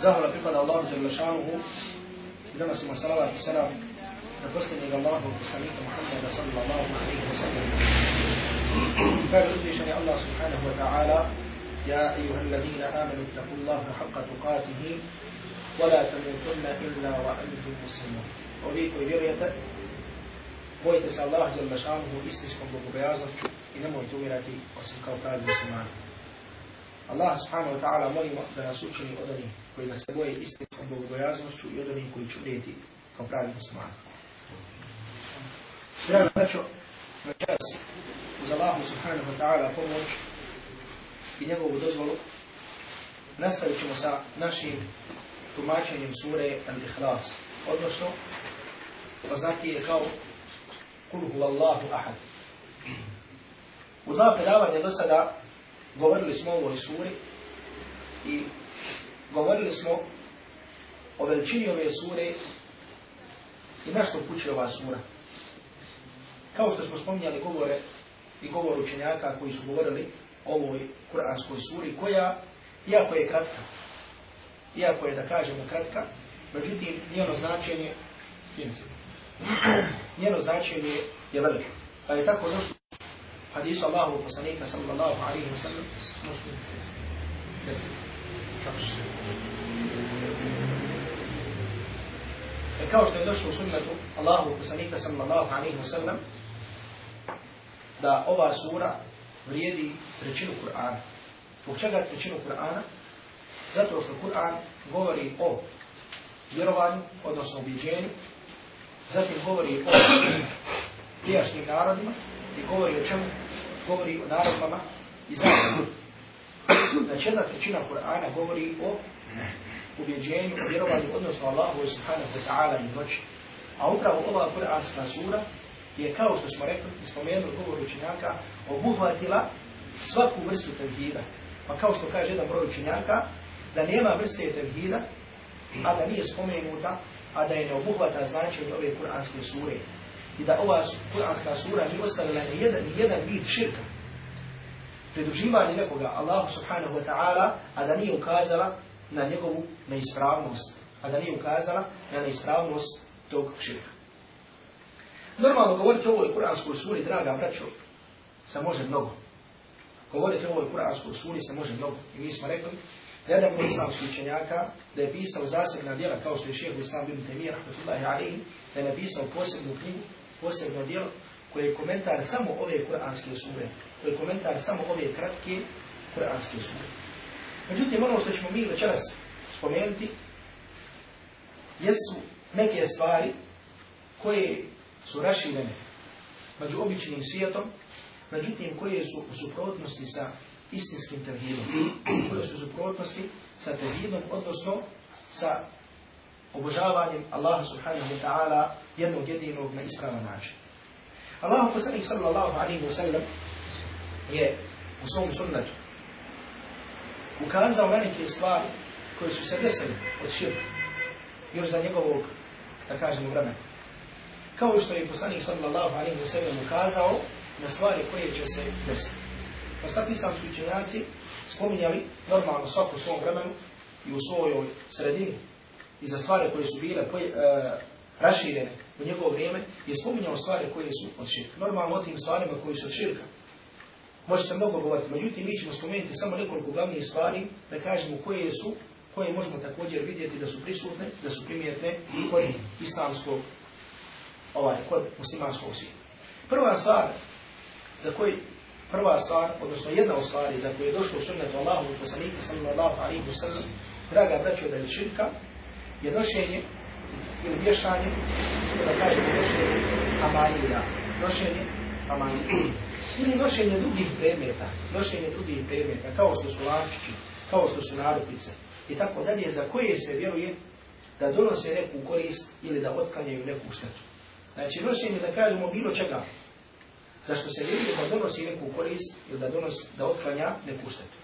zahvala pripada Allahu Đelešanuhu i donosimo salavat i salam na posljednjeg Allahu poslanika Muhammeda sallallahu alaihi wa sallam. Kaže uzvišeni Allah subhanahu wa ta'ala يا أيها الذين آمنوا اتقوا الله حق تقاته ولا تموتن إلا وأنتم مسلمون Ovi koji vjerujete, bojite se Allah Đelešanuhu istinskom bogobojaznošću i nemojte umirati osim kao pravi muslimani. Allah subhanahu wa ta'ala molimo da nas učini od onih koji nas boje istinskom bogobojaznošću i od onih koji će umrijeti kao pravi muslimani. Draga braćo, čas uz Allahu subhanahu wa ta'ala pomoć i njegovu dozvolu nastavit ćemo sa našim tumačenjem sure Al-Ikhlas, odnosno poznati je kao Kul huvallahu ahad. U dva predavanja do sada Govorili smo o ovoj suri i govorili smo o veličini ove sure i na što ova sura. Kao što smo spominjali govore i govor učenjaka koji su govorili o ovoj kuranskoj suri, koja, iako je kratka, iako je, da kažemo, kratka, međutim, njeno značenje, njeno značenje je veliko. Pa je tako došlo hadis Allahu poslanika sallallahu alaihi wa sallam E kao što je došlo u sunnetu Allahu poslanika sallallahu alaihi wa sallam da ova sura vrijedi trećinu Kur'ana. Zbog čega trećinu Kur'ana? Zato što Kur'an govori o vjerovanju, odnosno ubiđenju, zatim govori o prijašnjim narodima i govori o čemu? govori o narodbama i zakonima. Znači jedna trećina Kur'ana govori o ubjeđenju, o vjerovanju, odnosno Allahu subhanahu wa ta'ala i noći. A upravo ova Kur'anska sura je kao što smo rekli i spomenuli govor učenjaka obuhvatila svaku vrstu tevhida. Pa kao što kaže jedan broj učenjaka, da nema vrste tevhida, a da nije spomenuta, a da je ne obuhvata značenje ove kuranske sure i da ova kuranska sura nije ostavila ni jedan, ni jedan vid širka. nekoga Allahu subhanahu wa ta'ala, a da nije ukazala na njegovu neispravnost, a da nije ukazala na neispravnost tog širka. Normalno govoriti o ovoj kuranskoj suri, draga braćo, se može mnogo. Govoriti o ovoj kuranskoj suri se može mnogo. I mi smo rekli da jedan od učenjaka da je pisao zasebna djela kao što je šehr Islam bin Temir, da je napisao posebnu knjigu posebno djelo koje je komentar samo ove kuranske sure, koje je komentar samo ove kratke kuranske sure. Međutim, ono što ćemo mi večeras spomenuti, jesu neke stvari koje su raširene među običnim svijetom, međutim koje su u suprotnosti sa istinskim tevhidom, koje su u suprotnosti sa tevhidom, odnosno sa obožavanjem Allaha subhanahu wa ta'ala jednog jedinog na ispravan način. Allahu poslanik sallallahu alaihi wa sallam je u svom sunnetu ukazao neke stvari koje su se desile od širka još za njegovog, da kažemo, vremena. Kao što je poslanik sallallahu alaihi wa sallam ukazao na stvari koje će se desiti. Ostatni pa islamski učenjaci spominjali normalno svaku u svom vremenu i u svojoj sredini i za stvari koje su bile e, raširene u njegovo vrijeme je spominjao stvari koje su od širka. Normalno o tim stvarima koji su od širka. Može se mnogo govoriti, međutim mi ćemo spomenuti samo nekoliko glavnih stvari da kažemo koje su, koje možemo također vidjeti da su prisutne, da su primjetne i kod islamskog, ovaj, kod muslimanskog svijeta. Prva stvar za koji, prva stvar, odnosno jedna od stvari za koje je došlo sunnetu Allahu i poslanika sallallahu alaihi wa sallam, draga braćo da je širka, je nošenje ili vješanje, da kažemo nošenje hamanija, nošenje hamanija. Ili nošenje drugih predmeta, nošenje drugih predmeta, kao što su lančići, kao što su narupice i tako dalje, za koje se vjeruje da donose neku korist ili da otklanjaju neku štetu. Znači, nošenje da kažemo bilo čega, što se vjeruje da donosi neku korist ili da, donosi, da otklanja neku štetu.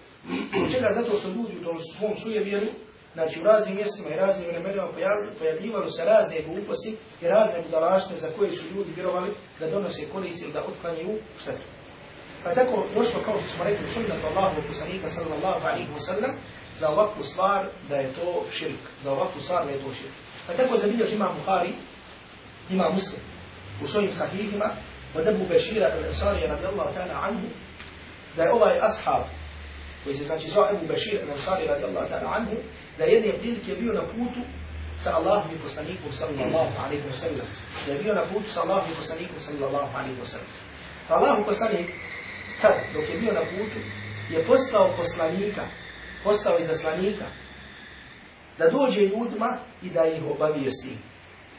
Čega? Zato što ljudi u tom svom vjeru. Znači u raznim mjestima i raznim vremenima pojavljivalo se razne gluposti i razne budalaštine za koje su ljudi vjerovali da donose korist ili da otklanjaju štetu. Pa tako došlo kao što smo rekli sunnetu Allahu poslanika sallallahu alaihi wa sallam za ovakvu stvar da je to širk. Za ovakvu stvar da je to širk. Pa tako zabilježi ima Buhari, ima muslim u svojim sahihima od Ebu Bešira al-Ansarija radijallahu ta'ala anhu da je ovaj ashab koji se znači zvao Ebu Bešir al-Ansari radijallahu ta'ala anhu da jedne prilike bio na putu sa Allahom i poslanikom sallallahu alaihi wa sallam. Da je bio na putu sa Allahom i poslanikom sallallahu alaihi wa sallam. Pa Allahom poslanik, tad, dok je bio na putu, je poslao poslanika, poslao izaslanika, da dođe ljudima i da ih njim.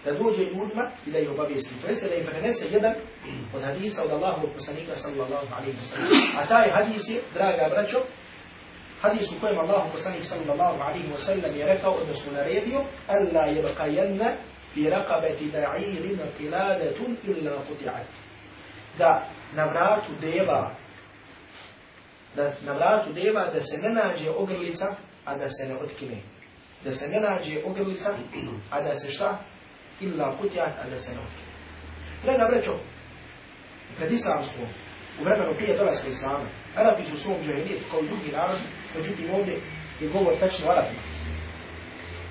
Da dođe ljudima i da ih njim. To jeste da im prenese jedan od hadisa od Allahovog poslanika sallallahu alaihi wa sallam. A taj hadis je, draga braćo, hadis u kojem Allah poslanik sallallahu alaihi wa sallam je rekao, da su naredio, Alla jebkajenna fi rakabeti ba'irin qiladetun illa kuti'at. Da na vratu deva, da na vratu deva da se ne nađe ogrlica, a da se ne otkine. Da se ne nađe ogrlica, a da se šta? Illa kuti'at, a da se ne otkine. Draga brećo, pred islamskom, u vremenu prije dolaska islama, Arabi su svom džahilijetu kao i drugi narod međutim ovdje je govor tačno arabi.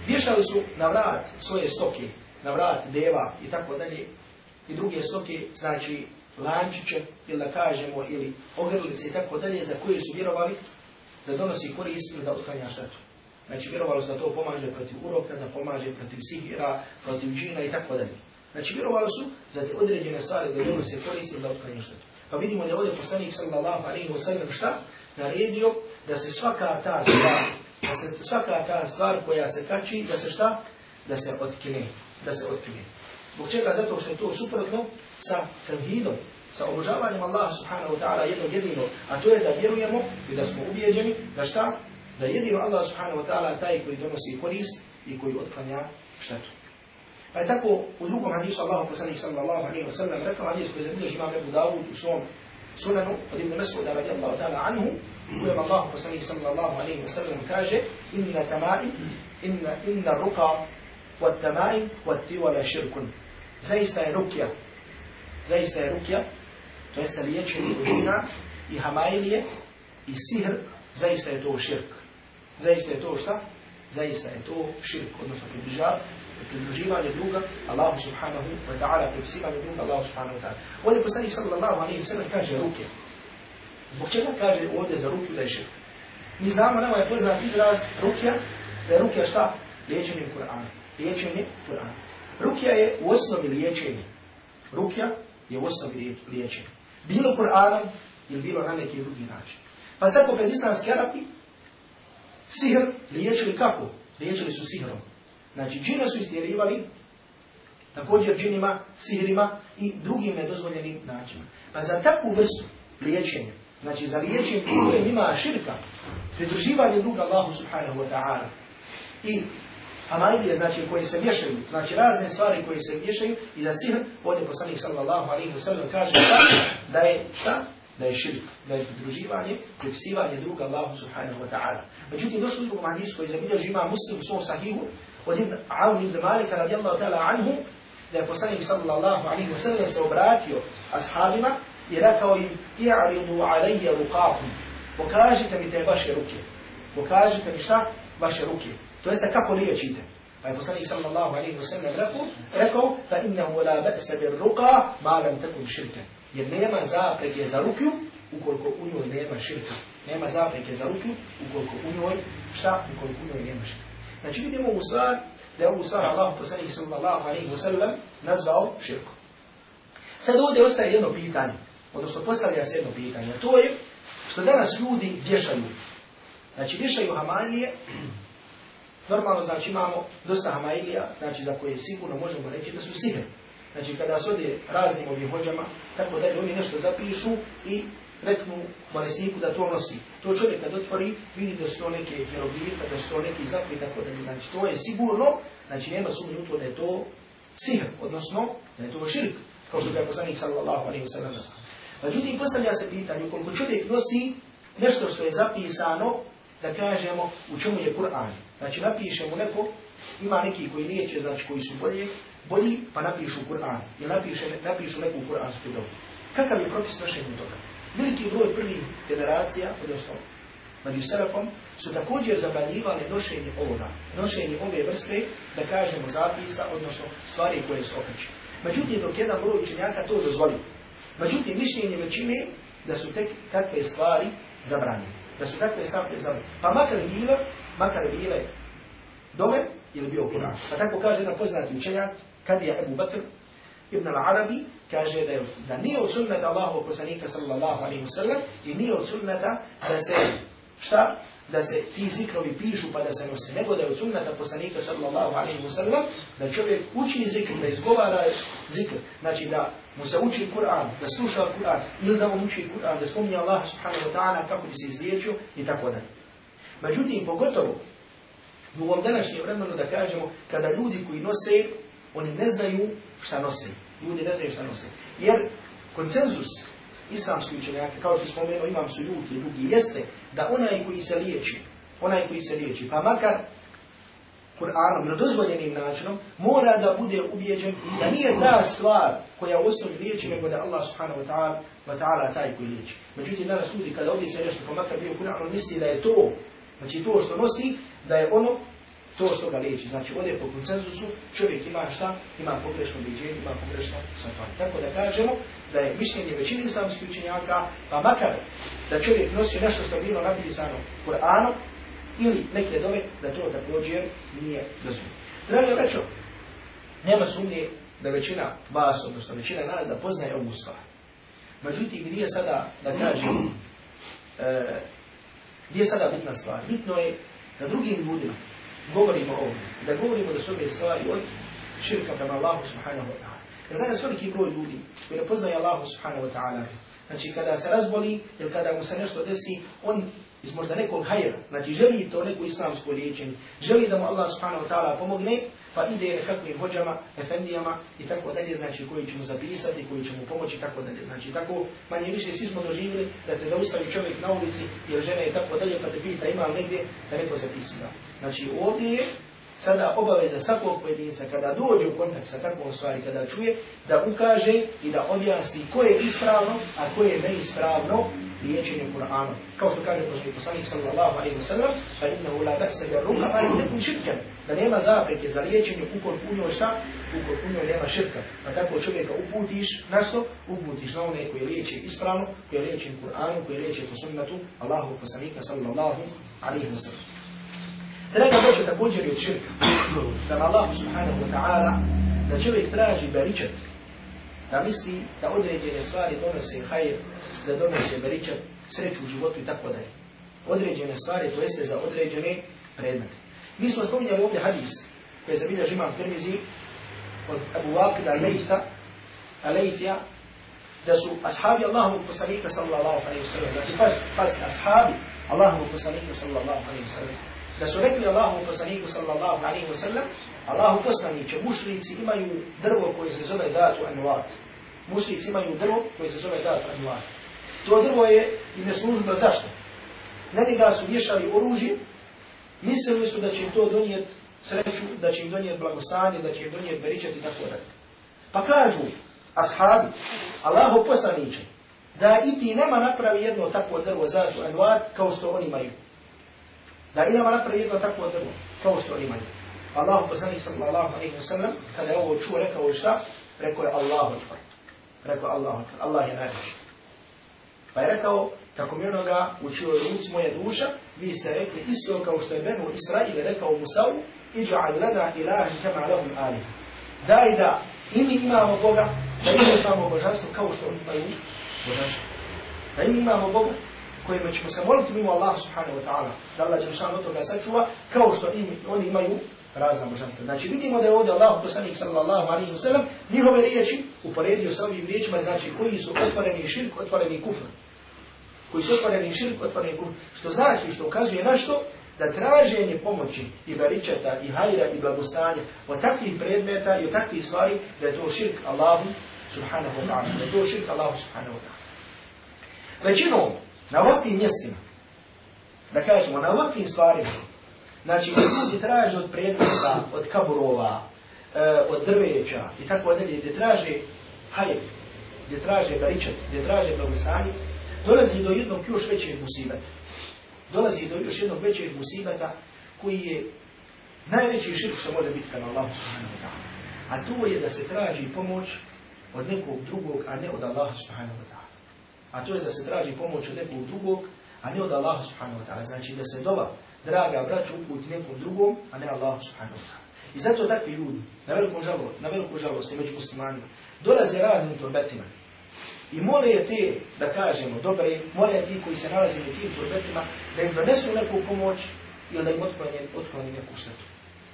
Vješali su na vrat svoje stoke, na vrat deva i tako dalje, i druge stoke, znači lančiće, ili da kažemo, ili ogrlice i tako dalje, za koje su vjerovali da donosi korist ili da otklanja štetu. Znači, vjerovali su da to pomaže protiv uroka, da pomaže protiv sihira, protiv džina i tako dalje. Znači, vjerovali su za te određene stvari da donose korist ili da otklanja štetu. Pa vidimo da je ovdje poslanik sallallahu alaihi wa sallam šta naredio da se svaka ta stvar, da se svaka ta stvar koja se kači, da se šta? Da se otkine, da se otkine. Zbog čega? Zato što je to suprotno sa tevhidom, sa obožavanjem Allaha subhanahu wa ta'ala jedno jedino, a to je da vjerujemo i da smo ubijeđeni da šta? Da jedino Allah subhanahu wa ta'ala taj koji donosi korist i koji otklanja štetu. Pa je tako u drugom hadisu Allahu poslanik sallallahu alaihi wa sallam rekao hadis koji je zabilježio Imam Ebu Dawud u svom سننه قد ابن مسعود رضي الله تعالى عنه ولما الله فسنه صلى الله عليه وسلم كاجة إن تمائم إن, إن الرقى والتمائم والتول شرك زي سيروكيا زي سيروكيا to jest liječenje božina i hamajlije i sihr, zaista je to širk. Zaista شرك to šta? Zaista je to širk, odnosno približav, i pridruživanje druga Allahu subhanahu wa ta'ala, pripisivanje druga Allahu subhanahu wa ta'ala. Ovdje poslanik sallallahu alaihi wa sallam kaže ruke. Zbog čega kaže ovdje za ruke da je širk? Mi znamo, nama je poznat izraz rukja, da je rukja šta? Liječenje Kur'ana. Liječenje Kur'ana. Rukja je u osnovi liječenje. Rukja je u osnovi liječenje. Bilo Kur'anom ili bilo na neki drugi način. Pa sad opet islamski Arapi sihr liječili kako? Liječili su sihrom. Znači džine su istjerivali također džinima, sihrima i drugim nedozvoljenim načinima. Pa za takvu vrstu liječenja, znači za liječenje koje ima širka, pridruživanje druga Allahu subhanahu wa ta'ala i Hamaidije, znači koje se miješaju, znači razne stvari koje se miješaju i da sihr, ovdje poslanik sallallahu alaihi wa sallam kaže da je šta? Da je širk, da je pridruživanje, pripisivanje druga Allahu subhanahu wa ta'ala. Međutim, došli u drugom hadisu koji zabilježi ima muslim u svom sahihu, odin Aun ibn Malika radijallahu ta'ala anhu, da je poslanik sallallahu alaihi wa sallam se obratio ashabima i rekao im i'ridu alejje rukakum pokažite mi te vaše ruke pokažite mi šta? vaše ruke to jeste kako liječite pa je poslanik sallallahu alaihi wa sallam rekao rekao fa innahu la ba'sa bir ruka ma lam takum shirka. jer nema zapreke za ruku ukoliko u njoj nema širka nema zapreke za ruku ukoliko u njoj šta? ukoliko u njoj nema širka Znači vidimo u da je ovu stvar Allah sallallahu alaihi wa sallam nazvao širkom. Sad ovdje ostaje jedno pitanje, odnosno postavlja se jedno pitanje, a to je što danas ljudi vješaju. Znači vješaju hamalije, normalno znači imamo dosta hamalija, znači za koje sigurno možemo reći da su sine. Znači kada se ovdje raznim ovim hođama, tako da oni nešto zapišu i reknu bolesniku da to nosi. To čovjek kad otvori, vidi da su to neke hieroglife, da su to neki znakovi, tako da znači to je sigurno, znači nema sumnju to da je to sihr, odnosno da je to širk, kao što je poslanik sallallahu alaihi wa sallam Međutim, postavlja se pitanje, ukoliko čovjek nosi nešto što je zapisano, da kažemo u čemu je Kur'an. Znači napiše mu neko, ima neki koji liječe, znači koji su bolje, bolji, pa napišu Kur'an. I napiše, napišu neku kur'ansku dobu. Kakav je propis nošenja toga? Veliki broj prvih generacija, odnosno među Serapom, su također zabranjivali nošenje ovoga, nošenje ove vrste, da kažemo zapisa, odnosno stvari koje se okreće. Međutim, dok jedan broj učenjaka to dozvoli. Međutim, mišljenje većine da su tek takve stvari zabranjene. Da su takve stvari zabranjene. Pa makar bilo, makar bile dove ili bio kuran. Pa tako kaže jedan poznati učenjak, je Ebu Bakr, Ibn al-Arabi kaže da, da nije od sunnata Allahov poslanika sallallahu alaihi wasallam i nije od sunnata da se, šta? Da se ti zikrovi pišu pa da se nose, nego da je od sunnata poslanika sallallahu alaihi wasallam da čovjek uči zikr, da izgovara zikr, znači da mu se uči Kur'an, da sluša Kur'an ili da mu uči Kur'an, da spominje Allah subhanahu wa ta'ala kako bi se izliječio i tako da. Međutim, pogotovo u ovom današnjem vremenu da kažemo kada ljudi koji nose oni ne znaju šta nose. Ljudi ne znaju šta nose. Jer konsenzus islamskih učenjaka, kao što spomenuo imam su ljudi i drugi, jeste da onaj koji se liječi, onaj koji se liječi, pa makar Kur'anom na dozvoljenim načinom, mora da bude ubijeđen da nije ta stvar koja u osnovi liječi, nego da Allah subhanahu wa ta'ala wa ta'ala taj koji liječi. Međutim, danas ljudi kada ovdje se nešto, pa makar bio Kur'anom, misli da je to, znači to što nosi, da je ono to što ga liječi. Znači, ovdje po konsenzusu čovjek ima šta? Ima pogrešno ubiđenje, ima pogrešno shvatanje. Tako da kažemo da je mišljenje većini islamskih učenjaka, pa makar da čovjek nosi nešto što je bilo napisano Kur'anom ili neke dove, da to također nije dozvoljeno. Draga rečo nema sumnje da većina vas, odnosno većina nas, da poznaje ovu stvar. Međutim, gdje je sada, da kažem, e, gdje je sada bitna stvar? Bitno je da drugim ljudima govorimo ovdje, da govorimo da su ove stvari od širka prema Allahu subhanahu wa ta'ala. Jer danas veliki broj ljudi koji ne poznaje Allahu subhanahu wa ta'ala, znači kada se razboli ili kada mu se nešto desi, on iz možda nekog hajera, znači želi to neko islamsko liječenje, želi da mu Allah subhanahu wa ta'ala pomogne, pa ide nekakvim vođama, efendijama i tako dalje, znači koji ćemo zapisati, koji ćemo pomoći i tako dalje. Znači tako manje više svi smo doživjeli da te zaustavi čovjek na ulici jer žena je tako dalje pa te pita ima negdje da neko zapisiva. Znači ovdje je sada obaveza svakog pojedinca kada dođe u kontakt sa takvom stvari, kada čuje, da ukaže i da objasni koje je ispravno, a ko je neispravno liječenje Kur'anom. Kao što kaže poslanik sallallahu alaihi wa sallam, fa innahu la ruha, ali Da nema zapreke za liječenje ukoliko u njoj šta? Ukoliko u njoj nema širka. Pa tako čovjeka uputiš na što? Uputiš na one koje liječe ispravno, koje liječe Kur'anom, koje liječe po Allahu poslanika sallallahu alaihi wa sallam. Treba doći da i od širka. da na Allahu subhanahu wa ta'ala, da čovjek traži beričat. da misli da određene stvari donose hajr, da donose beričat, sreću u životu i tako dalje. Određene stvari, to jeste za određene predmete. Mi smo spominjali ovdje hadis, koji je zabilja žimam Tirmizi, od Abu Waqid al Waqida Lejta, Alejfija, da su ashabi Allahu poslanika sallallahu alaihi wa sallam, znači pazite, ashabi Allahu poslanika sallallahu alaihi wa sallam, da su rekli Allahu poslaniku sallallahu alaihi wa sallam Allahu poslaniće, Mušlici imaju drvo koje se zove datu anuat. Mušlici imaju drvo koje se zove datu anuat. To drvo je im je služba zašto? Na ga su vješali oružje, mislili su da će to donijet sreću, da će im donijet blagostanje, da će im donijeti beričet i tako dalje. Pa kažu, ashabi, Allahu poslaniće, da i ti napravi jedno takvo drvo zatu anuat, kao što oni imaju da idemo napred jedno takvo drvo, kao što imaju. Allahu poslanik sallallahu alaihi wa sallam, kada je ovo čuo, rekao je šta? Rekao je Allahu akbar. Rekao je Allahu akbar. Allah je najbolji. Pa je rekao, kako mi onoga učio čijoj ruci moja duša, vi ste rekli isto kao što je Benu Israele, rekao Musavu, al lana ilahi kama lahum alihi. Daj da i mi imamo Boga, da i tamo imamo božanstvo kao što imaju božanstvo. Da i imamo Boga kojima ćemo se moliti mimo Allah subhanahu wa ta'ala, da Allah Đelšanu od toga sačuva, kao što im, oni imaju razna božanstva. Znači vidimo da je ovdje Allah poslanik sallallahu alaihi wa sallam njihove riječi uporedio sa ovim riječima, znači koji su otvoreni širk, otvoreni kufr. Koji su otvoreni širk, otvoreni kufr. Što znači, što ukazuje na što? da traženje pomoći i baričeta, i hajra, i blagostanja od takvih predmeta i od takvih stvari, da je to širk Allahu subhanahu wa ta'ala. Da je to širk Allahu subhanahu wa ta'ala. Većinom, na ovakvim mjestima, da kažemo, na ovakvim stvarima, znači ljudi traže od prijedloga, od kaburova, e, od drveća i tako dalje, gdje traže hajep, gdje traže baričat, gdje traže blagostanje, dolazi do jednog još većeg musibeta. Dolazi do još jednog većeg musibeta koji je najveći širk što može biti kada Allah subhanahu wa ta'ala. A to je da se traži pomoć od nekog drugog, a ne od Allaha subhanahu wa ta'ala a to je da se traži pomoć od nekog drugog, a ne od Allaha subhanahu wa ta'ala. Znači da se dova, draga braću, uputi nekom drugom, a ne Allaha subhanahu wa ta'ala. I zato takvi ljudi, na veliku žalost, na veliku žalost i među muslimanima, dolaze raznim turbetima. I mole je te, da kažemo, dobre, mole je ti koji se nalaze u tim torbetima, da im donesu neku pomoć ili da im otkloni, neku štetu.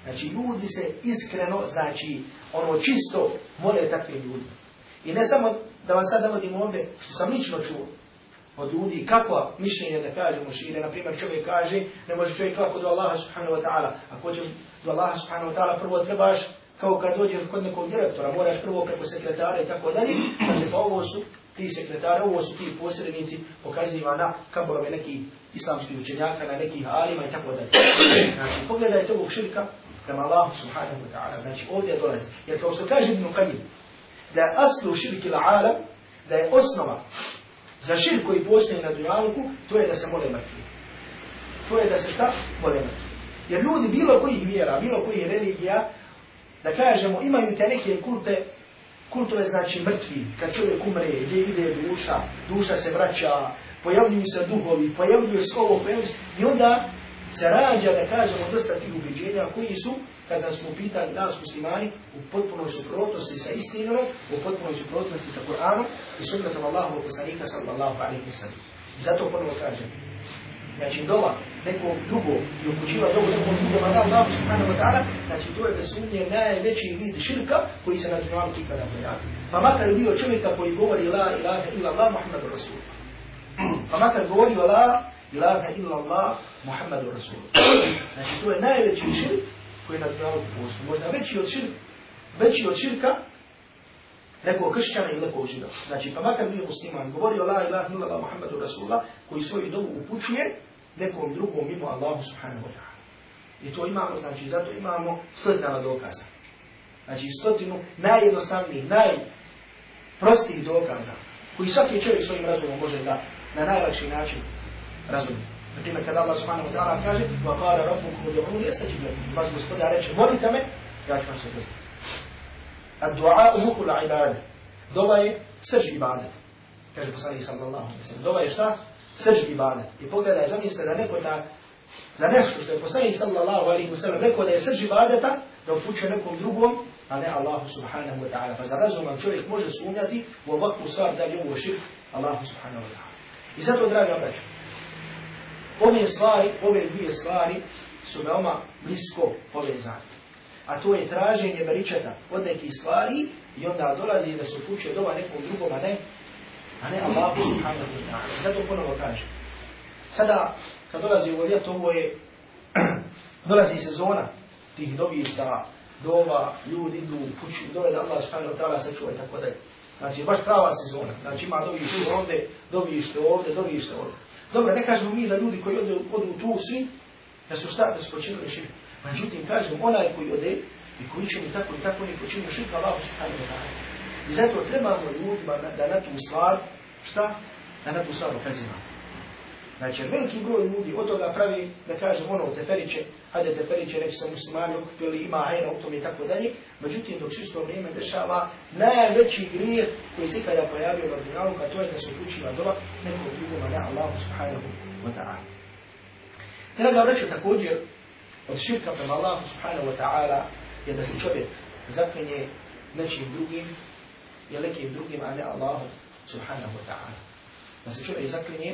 Znači, ljudi se iskreno, znači, ono čisto mole takvim ljudima. I ne samo da vam sad navodim ovdje, što sam lično čuo od ljudi, kakva mišljenja da kažu mušire, na primjer čovjek kaže, ne može čovjek kako do Allaha subhanahu wa ta'ala, ako hoćeš do Allaha subhanahu wa ta'ala prvo trebaš, kao kad dođeš kod nekog direktora, moraš prvo preko sekretara i tako dalje, dakle, pa ovo su ti sekretara ovo su ti posrednici pokaziva na kaborove neki islamski učenjaka, na nekih alima i tako dalje. Znači, pogledajte ovog širka prema Allahu subhanahu wa ta'ala, znači ovdje dolazi. Jer kao što kaže Ibn Qayyim, da je aslu širk ila alam, da je osnova za širk koji postoji na dunjalku, to je da se mole mrtvi. To je da se šta? Mole mrtvi. Jer ljudi bilo kojih vjera, bilo kojih religija, da kažemo, imaju te neke kulte, kultove znači mrtvi, kad čovjek umre, gdje ide duša, duša se vraća, pojavljuju se duhovi, pojavljuju se ovo, pojavljuju i onda se rađa, da kažemo, dosta tih ubeđenja koji su kada smo pitali nas muslimani u potpunoj suprotnosti sa istinom, u potpunoj suprotnosti sa Kur'anom i sunnetom wa sallika sallallahu alaihi wa sallam. Zato ponovo kažem, znači doma nekog drugog i upućiva dobu nekog drugom, a da Allah subhanahu wa ta'ala, znači to je bez najveći vid širka koji se na dunjalu ikada pojavi. Pa makar bio čovjeka koji govori la ilaha illa Allah Muhammadu Rasul. Pa makar govori la ilaha illa Allah Muhammadu Rasul. Znači to je najveći širk koji na dunjalu postoji, možda veći od širka, veći od širka nekog kršćana i nekog žida. Znači, pa makar nije musliman, govori o la ilah nulala muhammadu Rasulullah, koji svoju dobu upućuje nekom drugom mimo Allahu subhanahu wa ta'ala. I to imamo, znači, zato imamo stotinama dokaza. Znači, stotinu najjednostavnijih, najprostijih dokaza, koji svaki čovjek svojim razumom može da na najlakši način razumije. Na kada Allah subhanahu wa ta'ala kaže وَقَالَ رَبُّكُمُ دَعُونِ يَسْتَجِبْ لَكُمْ Vaš gospoda reče, molite me, ja ću vam se odostati. Ad-du'a la ibade. Dova je srž ibadet. Kaže poslanik sallallahu alaihi sallam. Dova je šta? Srž ibadet. I pogledaj, zamislite da neko da za nešto što je poslanik sallallahu alaihi sallam rekao da je srž ibadeta, da upuće nekom drugom, a ne Allahu subhanahu wa ta'ala. Pa za razumom čovjek može sumnjati u ovakvu stvar da li je uvo širk Allahu subhanahu wa ta'ala. I zato, draga braćo, Ove stvari, ove dvije stvari su veoma blisko povezane. A to je traženje beričeta od nekih stvari i onda dolazi da se upućuje dova nekom drugom, a ne, a ne Allahu subhanahu wa ta'ala. Zato ponovo kaže. Sada, kad dolazi ovo ljeto, ovo je, dolazi sezona tih dobista, dova, ljudi idu u kuću, da Allah subhanahu wa ta'ala sačuva i tako Znači, baš prava sezona. Znači, ima dobište ovdje, dobište ovdje, dobište ovdje. Dobro, ne kažemo mi da ljudi koji odu, odu u tu svi, da su šta, da su počinili širk. Međutim, kažem, onaj koji ode i koji će mu tako i tako, ne počinio širk, Allah kada ne daje. I zato trebamo ljudima da na tu stvar, šta? Da na tu stvar ukazivamo. Znači, veliki broj ljudi od toga pravi, da kaže ono, teferiće, hajde teferiće, neće se muslimani okupili, ima hajna u tome i tako dalje. Međutim, dok se isto vrijeme dešava, najveći grijeh koji se kada pojavio na dunjalu, a to je da se uključiva dola nekog drugoma na Allahu subhanahu wa ta'ala. ga vreću također, od širka prema Allahu subhanahu wa ta'ala je da se čovjek zaklinje nečim drugim, je nekim drugim, a ne Allahu subhanahu wa ta'ala. Da se čovjek zaklinje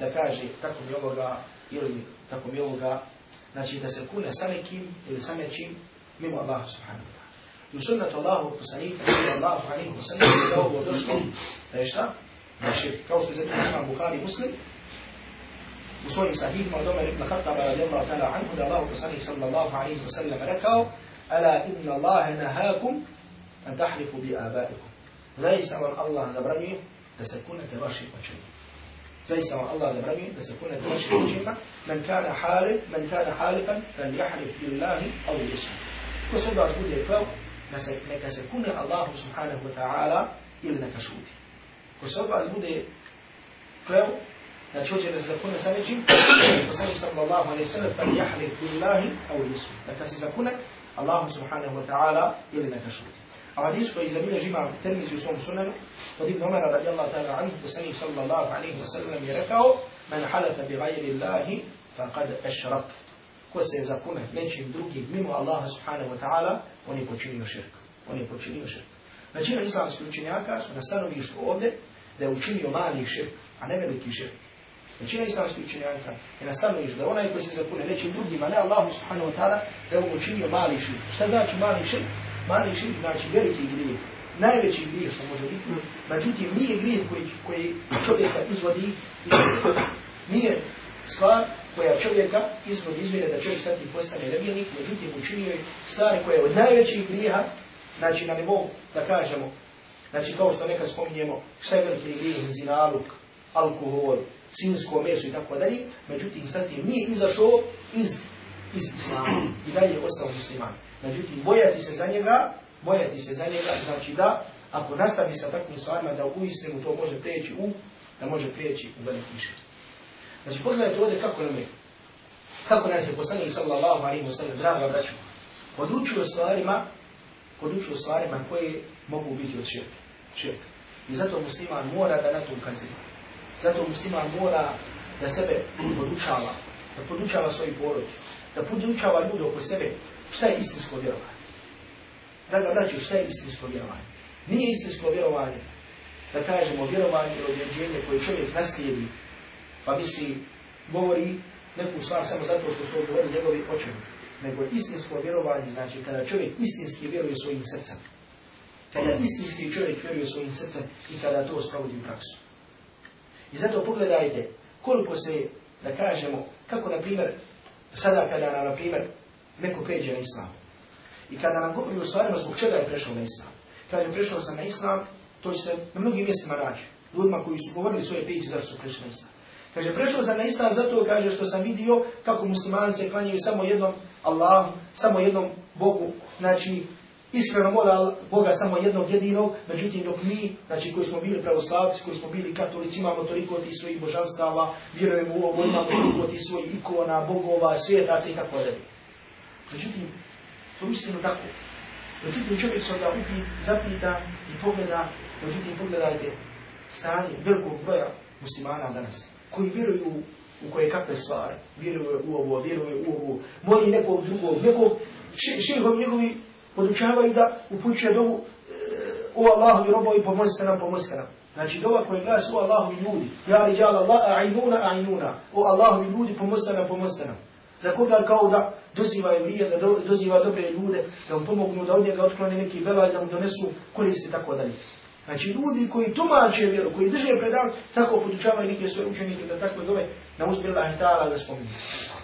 da kaže tako mi ovoga ili tako mi ovoga, znači da se kune sa nekim ili sa nečim mimo Allaha subhanahu wa ta'ala. I u sunnetu Allahu poslanika, Allahu alihi poslanika, da ovo došlo, da je šta? Znači, kao što je zatim imam Bukhari muslim, u svojim sahihima od Omer ibn Khattaba radijallahu ta'ala anhu, da Allahu poslanik sallallahu wa sallam rekao, Ala inna Allahe nahakum an tahrifu bi abaikum. Zaista vam Allah zabranjuje da se kunete vašim očima. زيسما الله زبرني بس يكون من كان حالف من كان حالفا فليحلف بالله أو باسمه كسودا تقول لك نكا سكون الله سبحانه وتعالى إلا نكشوتي كسودا تقول لك نتشوتي نسكون سنجي وسلم صلى الله عليه وسلم فليحلف بالله أو باسمه نكا سكون الله سبحانه وتعالى إلا نكشوتي A hadis koji zabilježi imam Tirmizi u svom sunanu, od Ibn Umara radijallahu ta'ala anhu, poslanih sallallahu alaihi wa sallam je rekao, man halata bi gajri Allahi, faqad ešrak. Ko se zakune nečim drugim mimo Allaha subhanahu wa ta'ala, on je počinio širk. On je počinio širk. Većina islamskih učenjaka su na stanovištu ovde da je učinio mali širk, a ne veliki širk. Većina islamskih učenjaka je na stanovištu da onaj ko se zakune nečim drugim, a ne Allahu subhanahu wa ta'ala, da je učinio mali širk. Šta znači mali širk? Mali širk znači veliki grijeh, najveći grijeh što može biti, međutim nije grijeh koji, koji čovjeka izvodi, nije stvar koja čovjeka izvodi izvjere da čovjek sad postane revijenik, međutim učinio je stvari koje je od najvećih grijeha, znači na nivou da kažemo, znači kao što nekad spominjemo, šta je veliki grijeh, zinaluk, alkohol, sinsko meso i tako dalje, međutim sad je nije izašao iz, iz islama i dalje je ostao musliman. Međutim, bojati se za njega, bojati se za njega znači da ako nastavi sa takvim stvarima da u uistinu to može prijeći u, da može prijeći u Znači više. Znači pogledajte ovdje kako nam je, kako nam se poslanik sallallahu alaihi wa sallam, draga braću, podučio stvarima, podučio stvarima koje mogu biti od širka. širka. I zato musliman mora da na to ukazuje. Zato musliman mora da sebe podučava, da podučava svoju porodcu, da podučava ljude oko sebe, Šta je istinsko vjerovanje? Draga braću, šta je istinsko vjerovanje? Nije istinsko vjerovanje, da kažemo vjerovanje i objeđenje koje čovjek naslijedi, pa misli, govori neku stvar samo zato što su odgovorili njegovi očevi. Nego istinsko vjerovanje znači kada čovjek istinski vjeruje svojim srcem. Kada istinski čovjek vjeruje svojim srcem i kada to spravodi u praksu. I zato pogledajte koliko se, da kažemo, kako na primjer, sada kada na primjer neko pređe na islam. I kada nam govori o stvarima zbog čega je prešao na islam, kada je prešao sam na islam, to se na mnogim mjestima naći. Ljudima koji su govorili svoje priče zašto su prešli na islam. Kaže, prešao sam na islam zato, kaže, što sam vidio kako muslimani se klanjaju samo jednom Allahu, samo jednom Bogu. Znači, iskreno mora Boga samo jednog jedinog, međutim dok mi, znači koji smo bili pravoslavci, koji smo bili katolici, imamo toliko tih svojih božanstava, vjerujemo u ovo, imamo toliko tih svojih ikona, bogova, svijetaca i tako dalje. Međutim, to istinu tako. Međutim, čovjek se onda upi, zapita i pogleda, međutim, pogledajte stanje velikog broja muslimana danas, koji vjeruju u koje kakve stvari, vjeruje u ovo, vjeruje u ovo, moli nekog drugog, nekog šehom njegovi podučavaju da upućuje dovu e, o Allahovi robovi, pomozite nam, pomozite nam. Znači dova koji glas o Allahovi ljudi, ja li Allah, a'inuna, a'inuna, o Allahovi ljudi, pomozite nam, pomozite nam za koga kao da doziva da doziva dobre ljude, da mu pomognu, da od njega otklone neki belaj, da mu donesu koristi i tako dalje. Znači ljudi koji tumače vjeru, koji drže predan, tako podučavaju neke svoje učenike da tako dove na uzbjela i tala da spominje.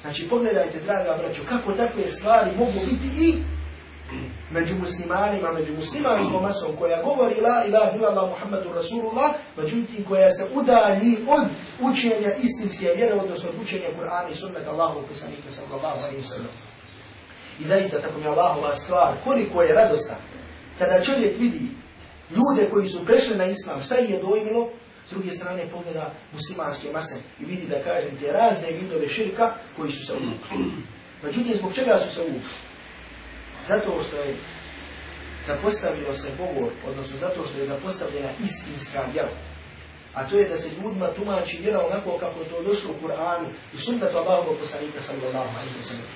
Znači pogledajte, draga braćo, kako takve stvari mogu biti i među muslimanima, među muslimanskom masom koja govori la ilaha illallah Muhammadu Rasulullah, međutim koja se udalji od učenja istinske vjere, odnosno od učenja Kur'ana i sunnata Allahu poslanika sallallahu alaihi sallam. I zaista tako mi je Allahova stvar, koliko je radosta kada čovjek vidi ljude koji su prešli na islam, šta je dojmilo, s druge strane pogleda muslimanske mase i vidi da kažem te razne vidove širka koji su se uvukli. Međutim, zbog čega su se uvukli? Zato što je zapostavljeno se govor, odnosno zato što je zapostavljena istinska vjera. A to je da se ljudima tumači vjera onako kako to došlo u Kur'anu i sunnatu Allahog poslanika sallallahu alaihi wa sallam.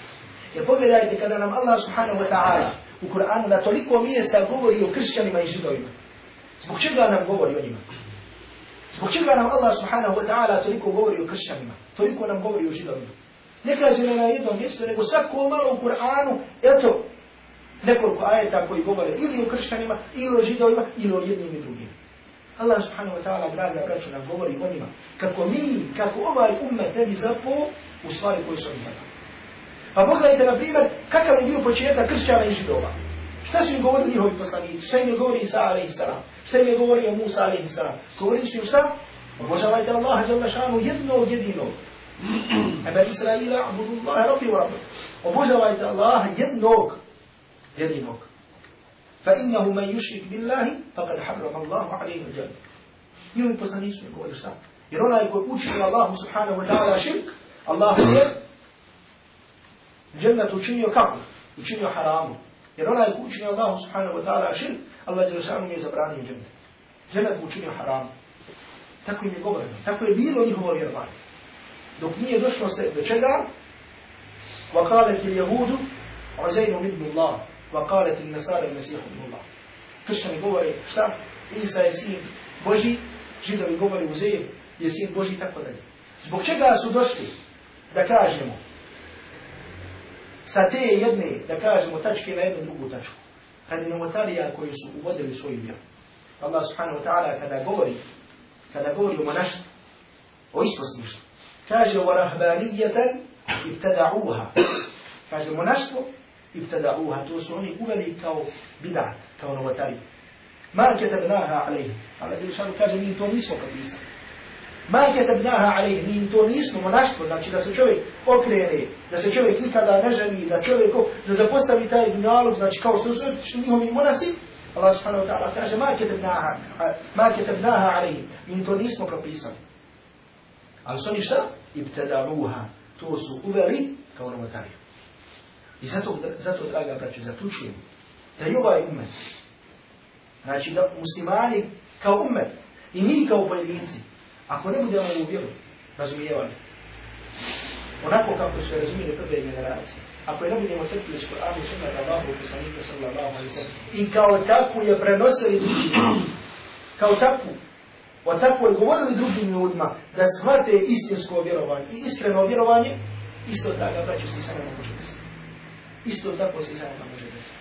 Jer pogledajte kada nam Allah subhanahu wa ta'ala u Kur'anu na toliko mjesta govori o kršćanima i židovima. Zbog čega nam govori o njima? Zbog čega nam Allah subhanahu wa ta'ala toliko govori o kršćanima? Toliko nam govori o židovima? Ne kaže na jednom mjestu, nego svako malo u Kur'anu, eto, nekoliko ajeta koji govore ili o kršćanima, ili o židovima, ili o jednim i drugim. Allah subhanahu wa ta'ala, draga braću, nam govori o njima. Kako mi, kako ovaj umet ne bi zapo u stvari koje su oni zapali. Pa pogledajte, na primjer, kakav je bio početak kršćana i židova. Šta su im govorili njihovi poslanici? Šta im je govorio Isa a.s. Šta im je govorio Musa a.s. Govorili su im šta? Obožavajte Allaha jalla šanu jednog jedinog. Ebe Israila, abudu Allah, rabbi wa rabbi. Obožavajte Allaha jednog. يرمك فإنه من يشرك بالله فقد حرم الله عليه الجنة يوم يبصني يسوع يقول شتا يرونا يقول أوشي الله سبحانه وتعالى شرك الله هو جنة تشيني كعب تشيني حرام يرونا يقول أوشي الله سبحانه وتعالى شرك الله جل شأنه يزبراني جنة جنة تشيني حرام tako im je govoreno, tako je bilo njihovo vjerovanje. Dok nije došlo se do čega, vakale ti jehudu, ozajno midnu Allah, وقالت النصارى المسيح Boži, židovi govore Uzeir je Boži i tako dalje. Zbog čega su došli da kažemo sa te jedne, da kažemo, tačke na koji su uvodili svoju vjeru. Allah subhanahu wa ta'ala kada govori, kada o monaštvu, uha, to su oni uveli kao bidat, kao novotari. Ma ketabnaha alejhi. Allah Đelešanu kaže, mi to nismo propisali. Ma ketabnaha alejhi, mi to nismo monaštvo, znači da se čovjek okrene, da se čovjek nikada ne želi, da čovjek da zapostavi taj dunjalog, znači kao što su njihovi monasi, Allah subhanahu wa ta'ala kaže, ma ketabnaha, ma ketabnaha alejhi, mi to nismo propisali. Ali su oni šta? Ibtada'uha, to su uveli kao i zato, zato draga braće, zaključujem da i ovaj umet, znači da muslimani kao umet i mi kao pojedinci, ako ne budemo u vjeru razumijevali, onako kako su je razumijeli prve generacije, ako je ne budemo crpili s Kur'ana i sunnata Allahu i sallallahu alaihi i kao takvu je prenosili drugim, kao takvu, o takvu je govorili drugim ljudima, da shvate istinsko vjerovanje i istreno vjerovanje, isto tako, braće, svi se ne mogu Isto tako se i može desiti.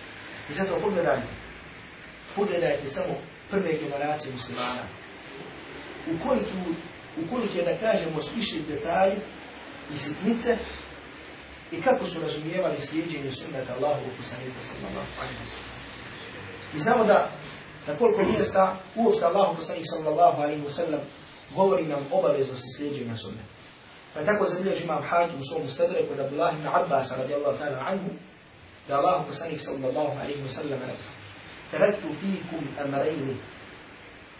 I zato pogledajte, pogledajte samo prve generacije muslimana. Ukoliko, ukoliko je da kažemo svišli detalji i sitnice i kako su razumijevali slijedjenje sunnata Allahu i sanita sallallahu alaihi Mi znamo da na koliko mjesta uopšte Allahu poslanik sallallahu alaihi sallam govori nam obaveznosti slijedjenja sunnata. Pa tako zabilježi imam hakim u svom stadreku da Abdullah ibn Abbas radijallahu ta'ala anhu da Allahu poslanik sallallahu alaihi wasallam rekao Taraktu fikum amrejni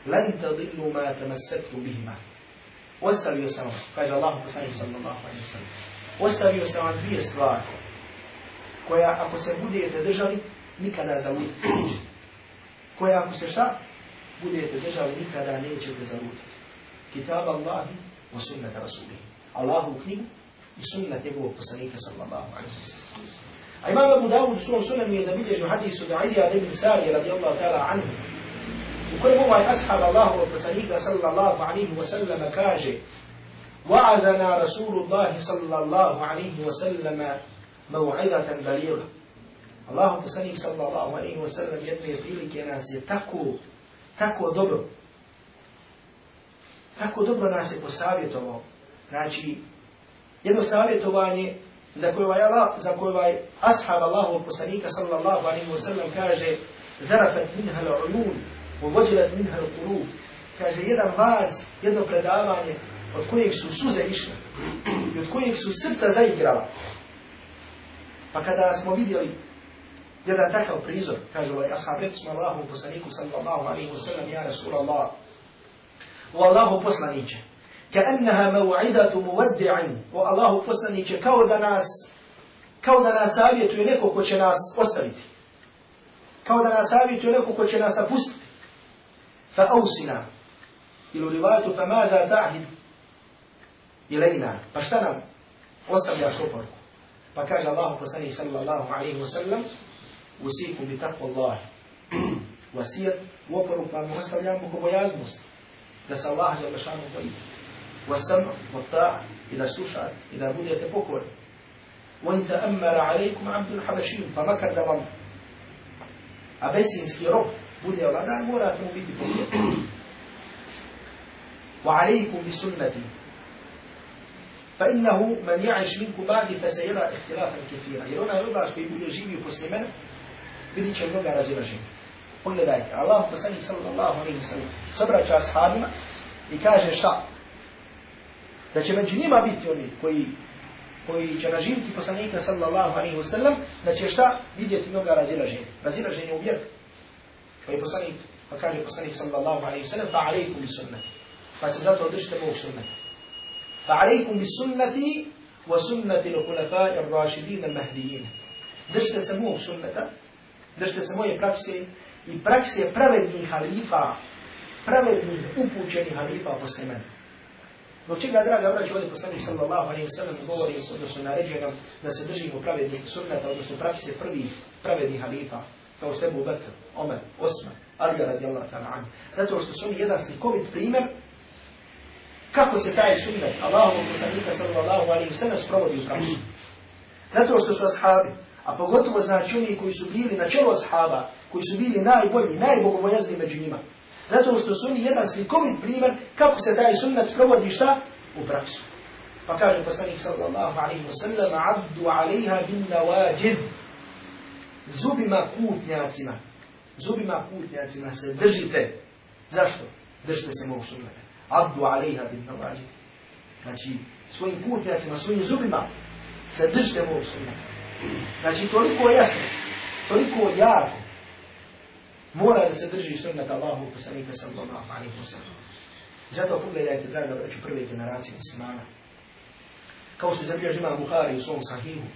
lan tadillu ma tamassaktu bihima Ostavio sam vam, kaže Allahu poslanik sallallahu alaihi wasallam Ostavio sam vam dvije stvari koja ako se budete držali nikada zalutiti neće. Koja ako se šta budete držali nikada nećete zalutiti. Kitab Allahi wa sunnata Rasulih. Allahu knjigu i sunnat njegovog poslanika sallallahu alaihi wasallam. A imam Abu Dawud u svom sunem je zabilježio hadis od Ailija ibn Sari radijallahu ta'ala anhu. U kojem ovaj ashab Allahovog poslanika sallallahu alaihi wa sallam kaže Wa'adana Rasulullahi sallallahu صلى wa sallama وسلم موعظة Allahu الله poslanik sallallahu alaihi wa sallam jedne prilike nas je tako, tako dobro, tako dobro nas je posavjetovao. Znači, jedno savjetovanje za koju ovaj, Allah, za koju ovaj ashab sallallahu alaihi wa sallam kaže zarafat minha l'ujun, uvođilat minha l'kurub. Kaže, jedan vaz, jedno predavanje od kojih su suze išle i od kojih su srca zaigrala. Pa kada smo vidjeli jedan takav prizor, kaže ovaj ashab, rekli smo Allahovu poslaniku sallallahu alaihi wa sallam, ja Rasulallah, u Allahu poslaniće, كأنها موعدة مودع والله فسنني كاو دناس كاو دنا و نيكو كوچي ناس اوستريت كاو دنا سابيتو نيكو كوچي ناس ابوست فاوسنا الى روايه فماذا تعهد الينا باشتنا اوستم يا شوبر فقال الله فسنني صلى الله عليه وسلم وصيكم بتقوى الله وصيت وفرق ما مستريام بكم ويازمست دس الله جل شانه بيه والسمع والطاعة إذا سوشعت إذا بدأت بكر وإن تأمل عليكم عبد الحبشي فما كردبهم أبسينسكي رب بدأ بعد المورا تنبيت بكر وعليكم بسنتي فإنه من يعيش منكم بعد فسيرى اختلافا كثيرا يرون أيضا في بدأ جيبي قسلمان بدأ جنبه على زر رجيم قل لذلك الله فسنه صلى الله عليه وسلم صبرك أصحابنا يكاجه شعب da će među njima biti oni koji koji će raživiti poslanika sallallahu alaihi wa sallam, da će šta vidjeti mnoga razilaženja. Razilaženje u vjeru. Pa je poslanik, pa kaže poslanik sallallahu alaihi wa sallam, pa alaikum sunnati. Pa se zato držite mog sunnata. Pa alaikum bi sunnati wa sunnati l'hulafa ir rašidina mahdijina. Držite se mog sunnata, držite se moje prakse i prakse pravednih halifa, pravednih upućenih halifa posle mene. Zbog čega, draga vraća, ovdje poslanik sallallahu alaihi wa sallam govori, odnosno naređuje nam da se držimo pravednih sunnata, odnosno prakse prvih pravednih halifa, kao što je Ebu Omer, Osman, Alija radijallahu ta'ala Zato što su oni jedan slikovit primjer kako se taj sunnet Allahovu poslanika sallallahu alaihi wa sallam sprovodi u praksu. Zato što su ashabi, a pogotovo znači oni koji su bili na čelu ashaba, koji su bili najbolji, najbogobojazni među njima, zato što su oni jedan slikovit primjer kako se taj sunnet provodi šta? U praksu. Pa kaže poslanik sallallahu alaihi wa sallam Abdu alaiha bin nawajib Zubima kutnjacima Zubima kutnjacima se držite. Zašto? Držite se mog sunnata. Abdu alaiha bin nawajib Znači, svojim kutnjacima, svojim zubima se držite mog sunnata. Znači, toliko jasno, toliko jako mora da se drži sunnet Allahu poslanika sallallahu alaihi wa sallam. Zato pogledajte, draga braću, prve generacije muslimana. Kao što je zabilježi imam Bukhari u svom sahihu,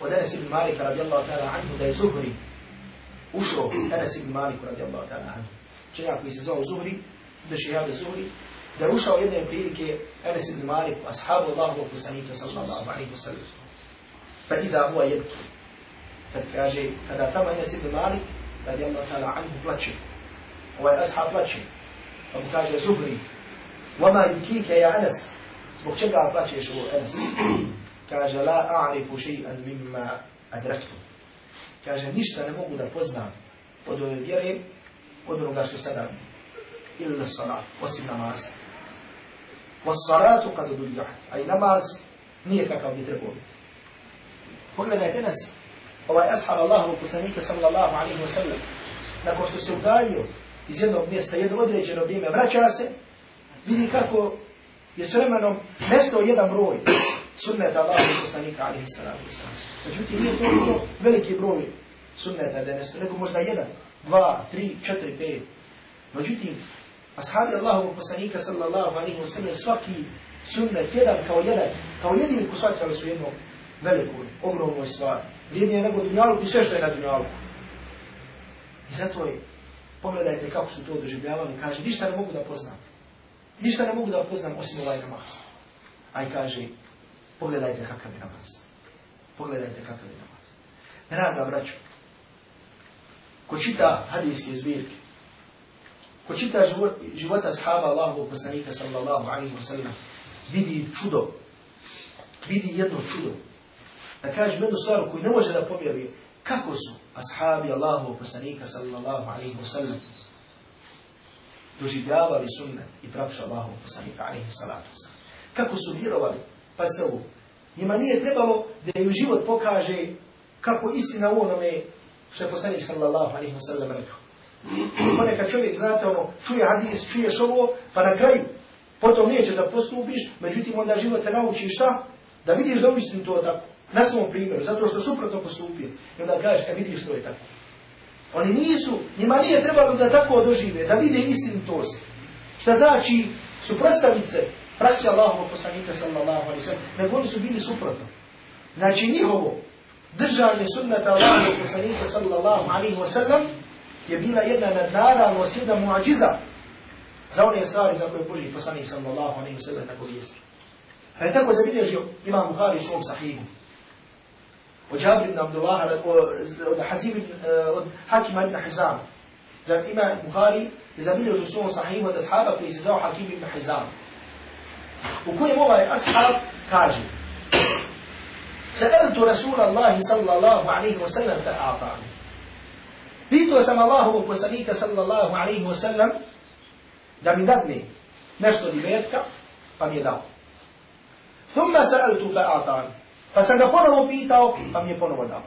od Enes ibn Malika radijallahu ta'ala anhu, da je Zuhri ušao Enes ibn Maliku radijallahu ta'ala anhu. Čenjak koji se zvao Zuhri, da šihade Zuhri, da je ušao jedne prilike Enes ibn Malik, ashabu Allahu poslanika sallallahu alaihi wa sallam. Fa idha huwa jebki. Kad kaže, kada tamo Enes ibn Malik, radijallahu ta'ala anhu plaće. Ovaj ashab plaće. Pa mu kaže Zuhri, Vama yukike ja Anas. Zbog čega plaćeš u Anas? Kaže, la a'rifu še'an mimma adraktu. Kaže, ništa ne mogu da poznam od ove vjere, od onoga što sada illa salat, osim namaza. والصلاة قد ضيعت أي نماز نية كاكاو بيتربو Pogledajte nas ovaj ashab Allahovog poslanika sallallahu alaihi wa sallam, nakon što se udalio iz jednog mjesta jedno određeno vrijeme, vraća se, vidi kako je s vremenom nestao jedan broj sunneta Allahovog poslanika alaihi sallam. Međutim, nije to bilo veliki broj sunneta da je nestao, nego možda jedan, dva, tri, četiri, pet. Međutim, ashabi Allahovog poslanika sallallahu alaihi wa sallam svaki sunnet, jedan kao jedan, kao jedini posvatrali su jednu veliku, ogromnu stvar vrijednije nego dunjaluk i sve što je na dunjalu. I zato je, pogledajte kako su to doživljavali, kaže, ništa ne mogu da poznam. Ništa ne mogu da poznam osim ovaj namaz. A i kaže, pogledajte kakav je namaz. Pogledajte kakav je namaz. Draga braću, ko čita hadijske zbirke, ko čita život, života shaba Allahu poslanika sallallahu alaihi wa sallam, vidi čudo, vidi jedno čudo, da kažem jednu stvar koju ne može da povjeruje. Kako su ashabi Allahu poslanika sallallahu alaihi wa sallam doživljavali sunnet i pravšu Allahu poslanika alaihi salatu sallam. Kako su vjerovali? ste ovo. Njima nije trebalo da im život pokaže kako istina u onome što je poslanik sallallahu alaihi wa sallam rekao. Ponekad čovjek, znate ono, čuje hadis, čuješ ovo, pa na kraju, potom neće da postupiš, međutim onda život te nauči šta? Da vidiš da uistinu to tako. Na svom primjeru, zato što suprotno postupio. I onda kažeš, kad e, vidiš što je tako. Oni nisu, njima nije trebalo da tako dožive, da vide istinitost. Šta znači suprotstavice praksi Allahova poslanika sallallahu alaihi sallam, nego oni su bili suprotno. Znači njihovo držanje sunnata Allahova poslanika sallallahu alaihi sallam je bila jedna nadnaravnost, jedna muadžiza za one stvari za koje Boži poslanik sallallahu alaihi sallam tako vijesti. A pa je tako zabilježio Imam Buhari u svom وجابر بن عبد الله على حسيب بن آه، حكيم بن حزام زاد إما بخاري إذا بدنا جسوم صحيح وأصحابه في سزا حكيم بن حزام وكل مرة أصحاب كاجي سألت رسول الله صلى الله عليه وسلم فأعطاني بيت وسم الله وسليك صلى الله عليه وسلم da mi dadne nešto di metka, pa mi je dao. Thumma Pa sam ga ponovo pitao, pa mi je ponovo dao.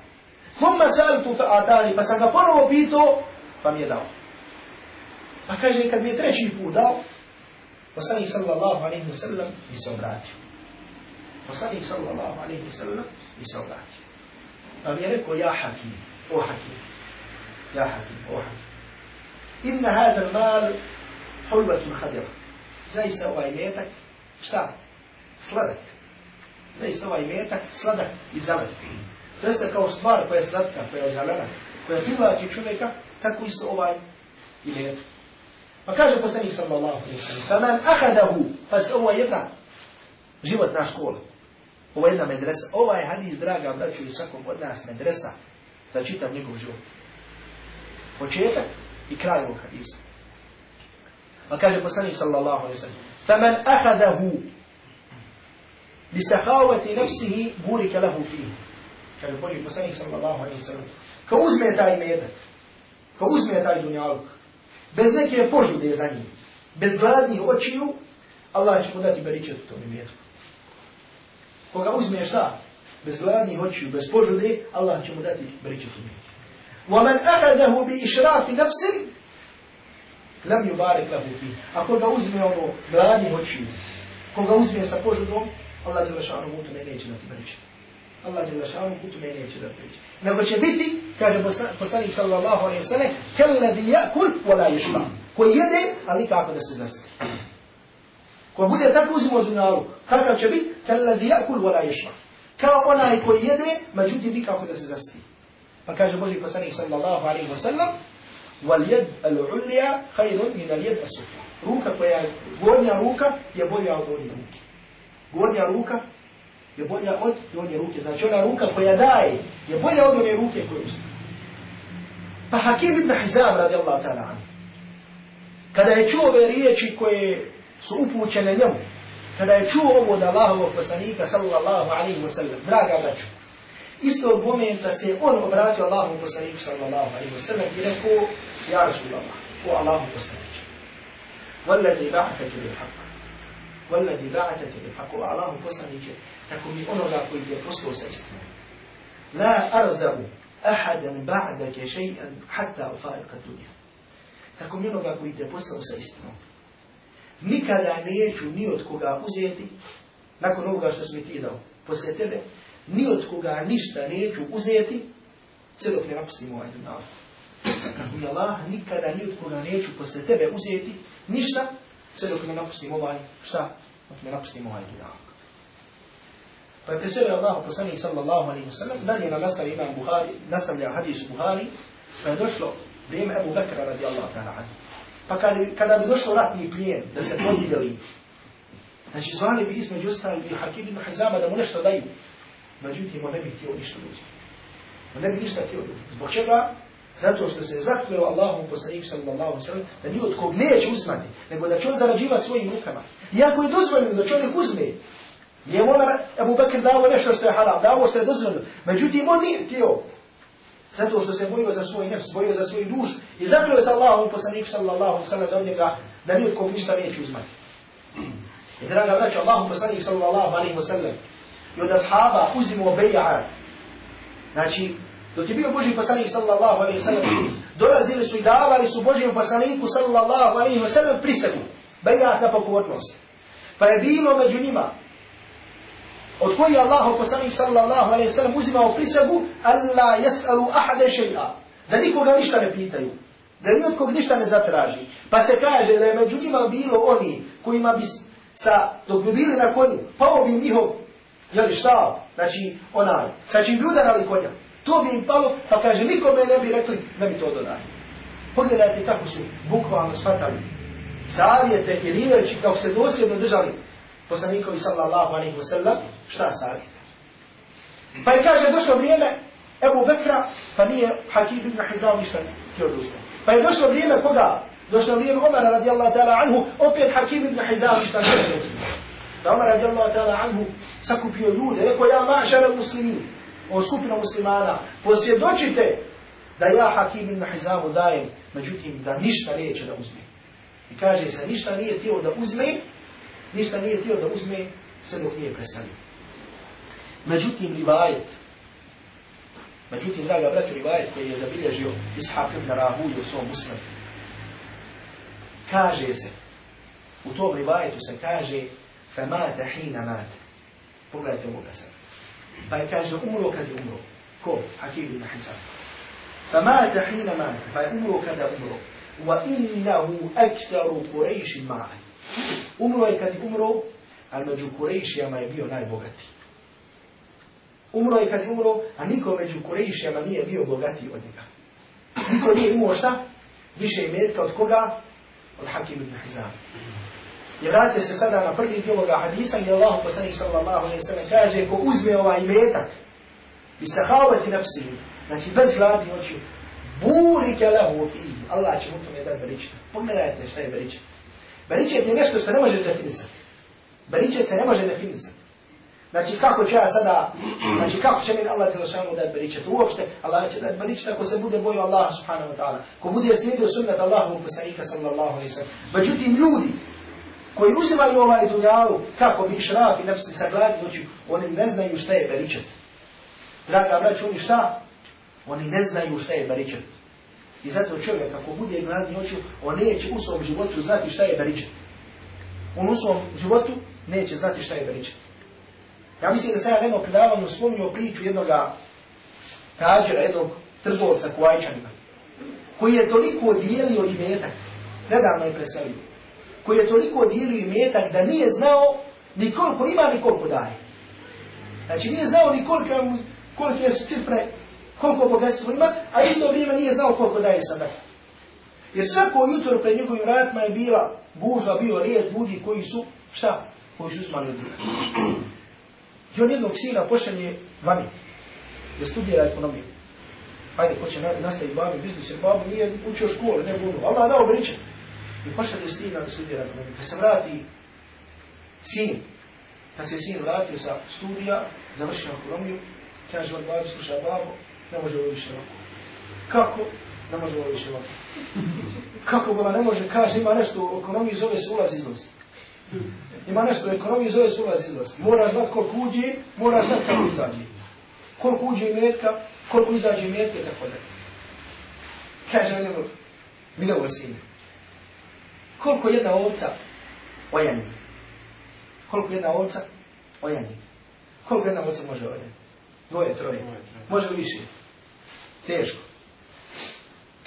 Fumma saltu fa atani, pa sam ga ponovo pitao, pa mi je dao. Pa kaže, kad mi je treći put dao, poslanik sallallahu alaihi wa sallam mi se obratio. Poslanik sallallahu alaihi wa sallam mi se obratio. Pa mi je rekao, ja hakim, o hakim, ja hakim, o hakim. Inna hadar mal hulvatun hadira. Zaista ovaj metak, šta? Sladak. je isto ovaj metak sladak i zelen. Dosta kao stvar koja je slatka, koja je zelena, koja privlači čovjeka, tako isto ovaj i metak. Pa kaže poslanik sallallahu alaihi sallam, man ahadahu, pa se ovo je jedna životna škola, ovo je jedna medresa, ovaj hadis, draga braću, i svakom od nas medresa, za čitav njegov život. Početak i kraj ovog hadisa. Pa kaže poslanik sallallahu alaihi sallam, man ahadahu, bi sahavati nafsihi burika lahu fihi. Kada je bolji poslanik sallallahu alaihi sallam. Ka uzme taj medak, ka uzme taj dunjaluk, bez neke požude za njim, bez gladnih očiju, Allah će mu dati beričet u tom imetku. Koga uzme šta? Bez gladnih očiju, bez požude, Allah će mu dati beričet u man وَمَنْ أَحَدَهُ بِإِشْرَافِ نَفْسٍ لَمْ يُبَارِكْ لَهُ فِيهِ A koga uzme ono gladnih očiju, koga uzme sa požudom, Allah je Đelešanu put me neće dati priče. Allah je Đelešanu put me neće dati priče. Nego će biti, kaže poslanik sallallahu alaihi sallam, kelladi yakul wala yishba. Ko jede, ali kako da se zasne. Ko bude tako uzimo naruk, kakav će biti? Kelladi yakul wala yishba. Kao onaj ko jede, međutim nikako da se zasne. Pa kaže Boži poslanik sallallahu alaihi wa sallam, واليد العليا خير من اليد السفلى روكا koja je gornja ruka je bolja od gornje ruke Gornja ruka je bolja od donje ruke. Znači ona ruka koja daje je bolja od one ruke koju uzme. Pa Hakim ibn Hizam radi Allah ta'ala kada je čuo ove riječi koje su upućene njemu, kada je čuo ovo od Allahovog poslanika sallallahu alaihi wa sallam, draga braću, istog momenta se on obratio Allahom poslaniku sallallahu alaihi wa sallam i rekao, ja Rasulallah, o Allahom poslaniče, وَلَّذِي بَعْكَ تُلِي حَقَّ Valladi ba'ata tebi, ako Allahu poslaniće, tako mi onoga koji je poslao sa istinom. La arzavu ahadan ba'dake še'an hatta ufarika dunja. Tako mi onoga koji te poslao sa istinom. Nikada neću ni od koga uzeti, nakon ovoga što sam ti dao, poslije tebe, ni od koga ništa neću uzeti, sve dok ne napustim ovaj dunjavu. Tako mi Allah nikada ni od koga neću poslije tebe uzeti ništa, sve dok ne ovaj, šta? Dok ne napustim ovaj dunjak. Pa je preselio Allah poslanik sallallahu alaihi sallam, dalje nam nastavlja hadis Buhari, pa je došlo vrijeme Ebu Bekra radi Pa kada, bi da se znači bi između ostali bi Hakib da nešto Međutim, ne bi htio ništa ne zato što se je zakleo Allahom poslanik sallallahu sallam da nije od kog neće uzmati, nego da će on zarađiva svojim rukama. I ako je dozvoljeno da čovjek uzme, je ona Abu Bakr dao nešto što je halal, dao što je dozvoljeno. Međutim, on nije tijelo. Zato što se bojio za svoj nefs, bojio za svoju dušu. I zakleo se Allahom poslanik sallallahu sallam za njega da nije od kog ništa neće uzmati. I draga braća, Allahom poslanik sallallahu sallam i od ashaba uzimo beja'at. Znači, dok je bio Boži poslanik sallallahu alaihi sallam, dolazili su i davali su Božijem poslaniku sallallahu alaihi sallam prisegu, bejat na pokornost. Pa je bilo među njima, od koji je Allah poslanik sallallahu alaihi sallam uzimao prisegu, alla jes'alu ahade še'a, da nikoga ništa ne pitaju, da ni od kog ništa ne zatraži. Pa se kaže da je među njima bilo oni kojima bi sa, dok bi bili na konju, pao bi njihov, jel šta, znači onaj, sa čim bi udarali konja. To bi im palo, pa kaže, nikome ne bi rekli, ne bi to dodali. Pogledajte kako su bukvalno shvatali savjete i riječi kao se dosljedno držali poslanikovi sallallahu alaihi wa sallam, šta savjet? Pa je kaže, došlo vrijeme evo Bekra, pa nije Hakib ibn Hizam ništa ti odustao. Pa je došlo vrijeme koga? Došlo vrijeme Omara radijallahu ta'ala anhu, opet Hakib ibn Hizam ništa ti odustao. Pa Omar radijallahu ta'ala anhu sakupio ljude, rekao, ja mašara muslimin, o skupinu muslimana, posvjedočite da ja Hakim ibn Hizamu dajem, međutim da ništa neće da uzme. I kaže se, ništa nije tio da uzme, ništa nije htio da uzme, sve dok nije preselio. Međutim, rivajet, međutim, draga braću, rivajet koji je zabilježio Ishaq ibn Rahulju u svom muslimu, kaže se, u tom rivajetu se kaže, فَمَاتَ حِينَ مَاتَ Pogledajte ovoga sada. pa je kaže umro kad je umro. Ko? Hakir ibn Hisan. فمات حين مات فأمره كذا أمره وإنه أكثر قريش معه أمره je kad umro, ali među Kurejšijama je bio najbogatiji. Umro je kad je umro, a niko među Kurejšijama nije bio bogatiji od njega. Niko nije imao šta? Više imetka od koga? Od Hakim ibn Hizam. I vratite se sada na prvi dio ovoga hadisa gdje Allah posanih sallallahu alaihi sallam kaže ko uzme ovaj metak i sahavati nafsi, znači bez gladni oči, burike lehu fihi, Allah će mu to dati beričiti. Pogledajte šta je beričet. Beričet je nešto što ne može definisati. Beričet se ne može definisati. Znači kako će ja sada, znači kako će mi Allah Đelešanu dati beričet? Uopšte Allah će dati beričet ako se bude boju Allah subhanahu wa ta'ala. Ko bude slijedio sunnat Allahu posanika sallallahu alaihi sallam. Međutim ljudi koji uzimaju ovaj dunjalu kako bi šraf i nefsi sagladnoću, znači, oni ne znaju šta je beričet. Draga braću, oni šta? Oni ne znaju šta je beričet. I zato čovjek, ako bude gladni noću, on neće u svom životu znati šta je beričet. On u svom životu neće znati šta je beričet. Ja mislim da sam ja jedno predavano priču jednog tađera, jednog trzovca, kuvajčanima, koji je toliko odijelio i metak, nedavno je preselio koji je toliko dijelio i da nije znao ni koliko ima ni koliko daje. Znači nije znao ni koliko, kolike su cifre, koliko bogatstvo ima, a isto vrijeme nije znao koliko daje sada. Jer svako jutro pred njegovim vratima je bila gužva, bio rijet, ljudi koji su, šta? Koji su uzmali od I on jednog sina pošalje vani, da studira ekonomiju. Hajde, ko će nastaviti bavi biznis, jer babu nije učio škole, ne budu. Ono. Allah dao veličan. I pošalju sina na studija Da se vrati sin. Kad se sin vratio sa studija, završio ekonomiju, kaže od babi, sluša babo, ne može ovo više roku. Kako? Ne može ovo više roku. Kako bila ne može? Kaže, ima nešto u ekonomiji, zove se ulaz izlaz. Ima nešto u ekonomiji, zove se ulaz izlaz. Moraš znat koliko uđe, moraš znat kako izađe. Koliko uđe i metka, koliko izađe i metka, tako da. Kaže, ne mogu. sine. Koliko jedna ovca ojani? Koliko jedna ovca ojani? Koliko jedna ovca može ojani? Dvoje, troje. Može li više? Teško.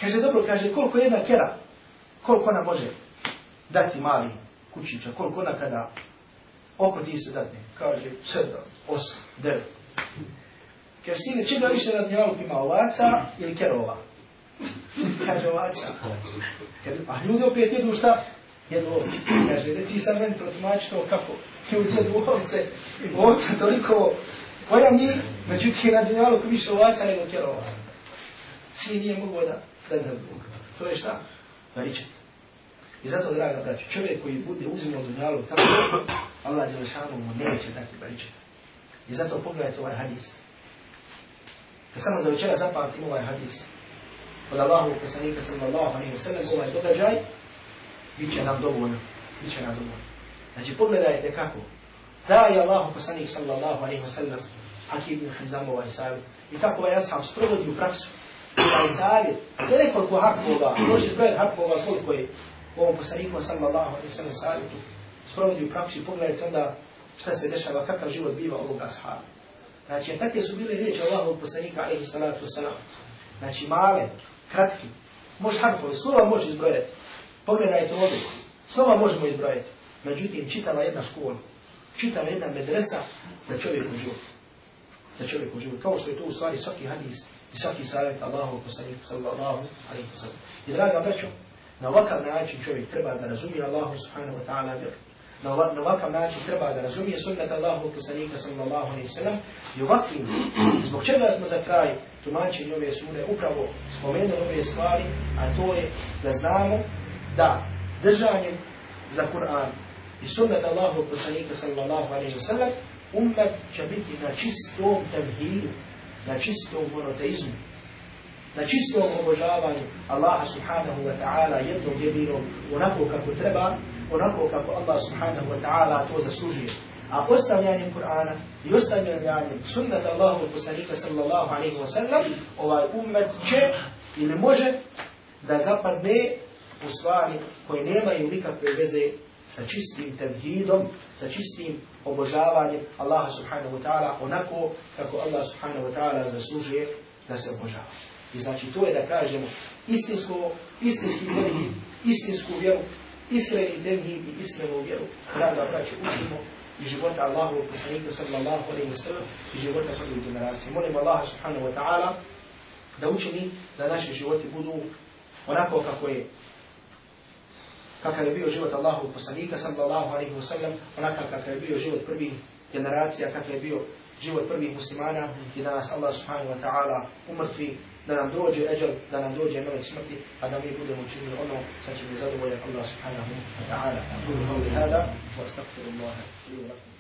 Kaže, dobro, kaže, koliko jedna kera? Koliko ona može dati mali kućića? Koliko ona kada oko ti se dati? Kaže, sedam, osam, devet. Kaže, sine, čega više na dnjavu ima ovaca ili kerova? Kaže ovaca. Pa A ljudi opet jedu šta? Jedu ovce. Kaže, da ti sad meni protumači to kako. Ljudi jedu ovce. ovce toliko pojam njih, međutim na dunjaluku više ovaca nego kjerova. Svi nije mogu da predne To je šta? Veličat. I zato, draga braću, čovjek koji bude uzimao dunjalu tako, Allah Đelešanu mu neće dati veličat. I zato pogledajte ovaj hadis. samo za večera zapamtim ovaj hadis od Allahovog poslanika sallallahu alaihi wasallam ovaj događaj, bit će nam dovoljno. Bit će nam dovoljno. Znači pogledajte kako. Da je Allahov poslanik sallallahu alaihi sallam, Hakim ibn Hizam ovaj savjet. I kako ovaj ashab sprovodi u praksu. Ovaj savjet. To je nekoliko harfova. Možete brojati harfova koliko je u ovom poslaniku sallallahu alaihi wa savjetu. Sprovodi u praksu i pogledajte onda šta se dešava, kakav život biva ovog ashaba. Znači, takve su bile riječi Allahovog poslanika, alaihi salatu wasalam. Znači, male, kratki. Može harfovi, slova može izbrojati. Pogledajte ovdje, slova možemo izbrojati. Međutim, čitava jedna škola, čitava jedna medresa za čovjeku životu. Za čovjeku životu. Kao što je to u stvari svaki hadis i svaki savjet Allahu poslanik sallallahu alaihi wa I draga braćo, na ovakav način čovjek treba da razumije Allahu subhanahu wa ta'ala vjeru na, ovakav način treba da razumije sunnet Allahu poslanika sallallahu alaihi sallam i ovakvim. Zbog čega smo za kraj tumačili ove sure upravo spomenuli ove stvari, a to je da znamo da držanjem za Kur'an i sunnet Allahu poslanika sallallahu alaihi sallam umet će biti na čistom tevhidu, na čistom monoteizmu na čistom obožavanju Allaha subhanahu wa ta'ala jednom jedinog onako kako treba, onako kako Allah subhanahu wa ta'ala to zaslužuje. A ostavljanjem Kur'ana i ostavljanjem sunnata Allahu poslanika sallallahu alaihi wa sallam ovaj umet će ili može da zapadne u stvari koje nemaju nikakve veze sa čistim tevhidom, sa čistim obožavanjem Allaha subhanahu wa ta'ala onako kako Allah subhanahu wa ta'ala zaslužuje da se obožava. I znači to je da kažemo istinsko, istinski vjerni, istinsku vjeru, iskreni devni i iskrenu vjeru. Draga praću učimo i života Allahu poslanika sallallahu alaihi wa sallam i života prvi generacije. Molim Allaha subhanahu wa ta'ala da učini da naši životi budu onako kako je kakav je bio život Allahu poslanika sallallahu alaihi wa sallam, onako kakav je bio život prvih generacija, kakav je bio život prvih muslimana i da nas Allah subhanahu wa ta'ala umrtvi da nam dođe eđel, da nam dođe moment smrti, a da mi budemo učinili ono sa čim je zadovoljan Allah subhanahu wa ta'ala. Kulu qawli hada, wa astagfirullaha li lakum.